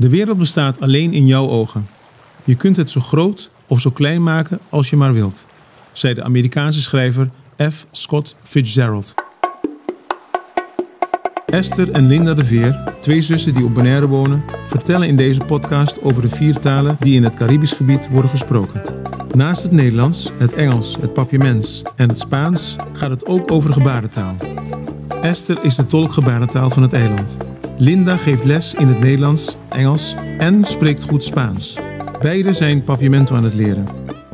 De wereld bestaat alleen in jouw ogen. Je kunt het zo groot of zo klein maken als je maar wilt, zei de Amerikaanse schrijver F. Scott Fitzgerald. Esther en Linda de Veer, twee zussen die op Bonaire wonen, vertellen in deze podcast over de vier talen die in het Caribisch gebied worden gesproken. Naast het Nederlands, het Engels, het Papiaments en het Spaans gaat het ook over gebarentaal. Esther is de tolk gebarentaal van het eiland. Linda geeft les in het Nederlands, Engels en spreekt goed Spaans. Beide zijn papiamento aan het leren.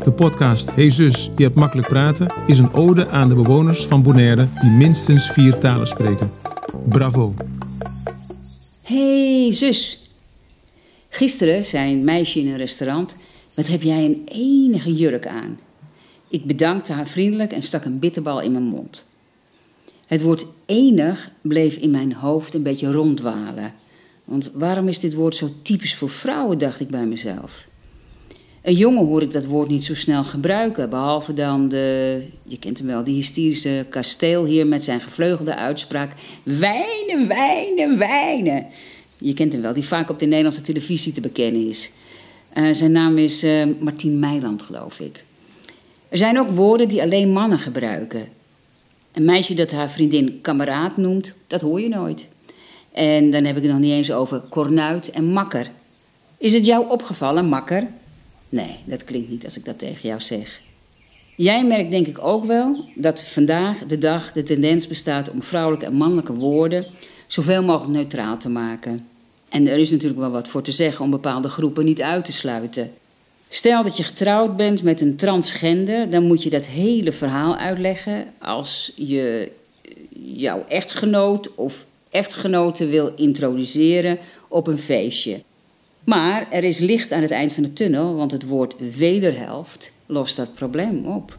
De podcast Hey zus, je hebt makkelijk praten is een ode aan de bewoners van Bonaire die minstens vier talen spreken. Bravo! hey, zus. Gisteren zei een meisje in een restaurant: Wat heb jij een enige jurk aan? Ik bedankte haar vriendelijk en stak een bitterbal in mijn mond. Het woord enig bleef in mijn hoofd een beetje rondwalen. Want waarom is dit woord zo typisch voor vrouwen, dacht ik bij mezelf. Een jongen hoor ik dat woord niet zo snel gebruiken, behalve dan de, je kent hem wel, die hysterische kasteelheer met zijn gevleugelde uitspraak: wijnen, wijnen, wijnen. Je kent hem wel, die vaak op de Nederlandse televisie te bekennen is. Uh, zijn naam is uh, Martien Meiland, geloof ik. Er zijn ook woorden die alleen mannen gebruiken. Een meisje dat haar vriendin kameraad noemt, dat hoor je nooit. En dan heb ik het nog niet eens over kornuit en makker. Is het jou opgevallen, makker? Nee, dat klinkt niet als ik dat tegen jou zeg. Jij merkt denk ik ook wel dat vandaag de dag de tendens bestaat om vrouwelijke en mannelijke woorden zoveel mogelijk neutraal te maken. En er is natuurlijk wel wat voor te zeggen om bepaalde groepen niet uit te sluiten. Stel dat je getrouwd bent met een transgender, dan moet je dat hele verhaal uitleggen als je jouw echtgenoot of echtgenote wil introduceren op een feestje. Maar er is licht aan het eind van de tunnel, want het woord wederhelft lost dat probleem op.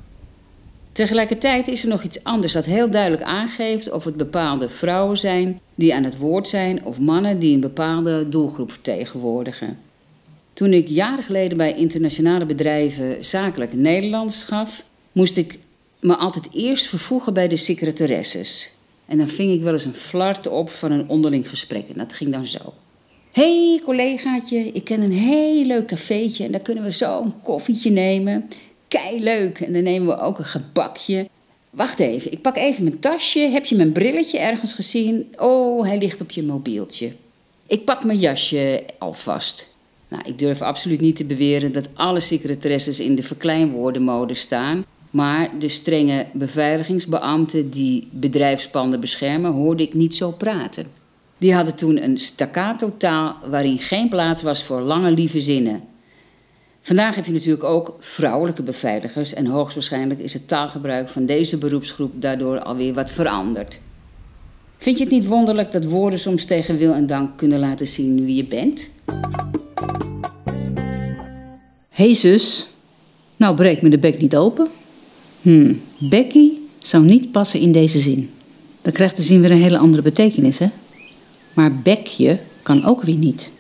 Tegelijkertijd is er nog iets anders dat heel duidelijk aangeeft of het bepaalde vrouwen zijn die aan het woord zijn of mannen die een bepaalde doelgroep vertegenwoordigen. Toen ik jaren geleden bij internationale bedrijven zakelijk Nederlands gaf, moest ik me altijd eerst vervoegen bij de secretaresses. En dan ving ik wel eens een flart op van een onderling gesprek. En dat ging dan zo. Hé hey, collegaatje, ik ken een heel leuk cafeetje en daar kunnen we zo een koffietje nemen. Kei leuk. En dan nemen we ook een gebakje. Wacht even, ik pak even mijn tasje. Heb je mijn brilletje ergens gezien? Oh, hij ligt op je mobieltje. Ik pak mijn jasje alvast. Nou, ik durf absoluut niet te beweren dat alle secretaresses in de verkleinwoordenmode staan. Maar de strenge beveiligingsbeambten die bedrijfspanden beschermen, hoorde ik niet zo praten. Die hadden toen een staccato taal waarin geen plaats was voor lange lieve zinnen. Vandaag heb je natuurlijk ook vrouwelijke beveiligers en hoogstwaarschijnlijk is het taalgebruik van deze beroepsgroep daardoor alweer wat veranderd. Vind je het niet wonderlijk dat woorden soms tegen wil en dank kunnen laten zien wie je bent? Hey zus, nou breek me de bek niet open. Hm, Becky zou niet passen in deze zin. Dan krijgt de zin weer een hele andere betekenis, hè? Maar bekje kan ook weer niet.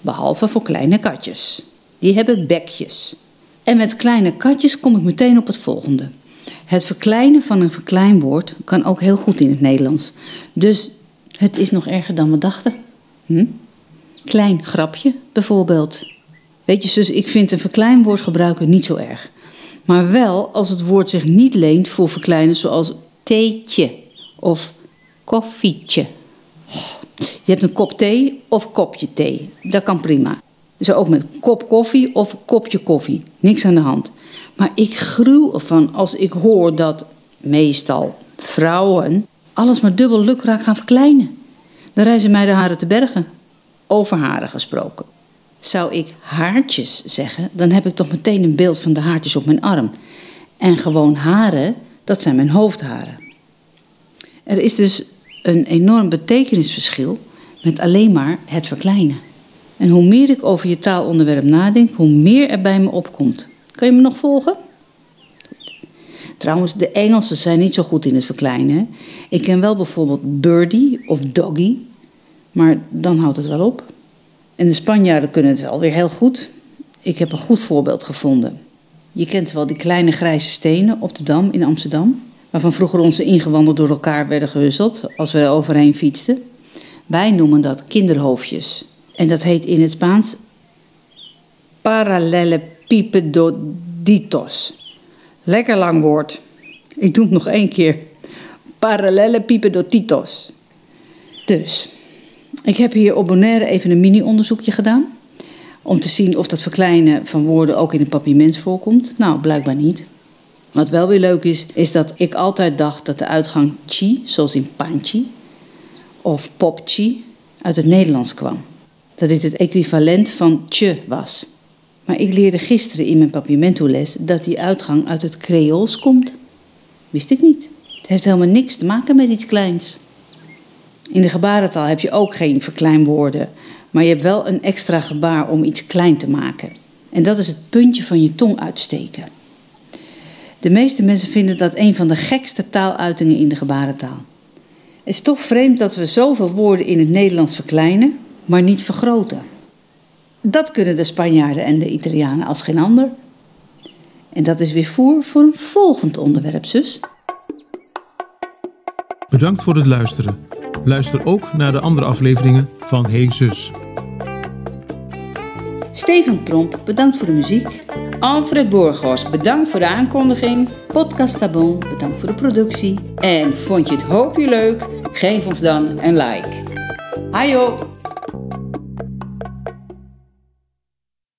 Behalve voor kleine katjes. Die hebben bekjes. En met kleine katjes kom ik meteen op het volgende. Het verkleinen van een verkleinwoord kan ook heel goed in het Nederlands. Dus het is nog erger dan we dachten. Hm? Klein grapje bijvoorbeeld. Weet je, zus, ik vind een verkleinwoord gebruiken niet zo erg. Maar wel als het woord zich niet leent voor verkleinen zoals theetje of koffietje. Je hebt een kop thee of kopje thee. Dat kan prima. Dus ook met kop koffie of kopje koffie. Niks aan de hand. Maar ik gruw ervan als ik hoor dat meestal vrouwen alles maar dubbel lukraak gaan verkleinen. Dan reizen mij de haren te bergen. Over haren gesproken. Zou ik haartjes zeggen, dan heb ik toch meteen een beeld van de haartjes op mijn arm. En gewoon haren, dat zijn mijn hoofdharen. Er is dus een enorm betekenisverschil met alleen maar het verkleinen. En hoe meer ik over je taalonderwerp nadenk, hoe meer er bij me opkomt. Kan je me nog volgen? Trouwens, de Engelsen zijn niet zo goed in het verkleinen. Ik ken wel bijvoorbeeld birdie of doggy, maar dan houdt het wel op. En de Spanjaarden kunnen het wel weer heel goed. Ik heb een goed voorbeeld gevonden. Je kent wel die kleine grijze stenen op de Dam in Amsterdam, waarvan vroeger onze ingewanden door elkaar werden gehusteld als we er overheen fietsten. Wij noemen dat kinderhoofdjes. En dat heet in het Spaans parallelepipedoditos. Lekker lang woord. Ik doe het nog één keer. Parallelepipedoditos. Dus, ik heb hier op Bonaire even een mini-onderzoekje gedaan. Om te zien of dat verkleinen van woorden ook in het papiaments voorkomt. Nou, blijkbaar niet. Wat wel weer leuk is, is dat ik altijd dacht dat de uitgang chi, zoals in panchi, of popchi, uit het Nederlands kwam. Dat dit het equivalent van tje was. Maar ik leerde gisteren in mijn papiamentoles dat die uitgang uit het Creools komt. Wist ik niet. Het heeft helemaal niks te maken met iets kleins. In de gebarentaal heb je ook geen verkleinwoorden, maar je hebt wel een extra gebaar om iets klein te maken. En dat is het puntje van je tong uitsteken. De meeste mensen vinden dat een van de gekste taaluitingen in de gebarentaal. Het is toch vreemd dat we zoveel woorden in het Nederlands verkleinen, maar niet vergroten. Dat kunnen de Spanjaarden en de Italianen als geen ander. En dat is weer voer voor een volgend onderwerp, zus. Bedankt voor het luisteren. Luister ook naar de andere afleveringen van Hey Zus. Steven Tromp, bedankt voor de muziek. Alfred Borgos, bedankt voor de aankondiging. Podcast Tabon, bedankt voor de productie. En vond je het hoopje leuk? Geef ons dan een like. Hajo!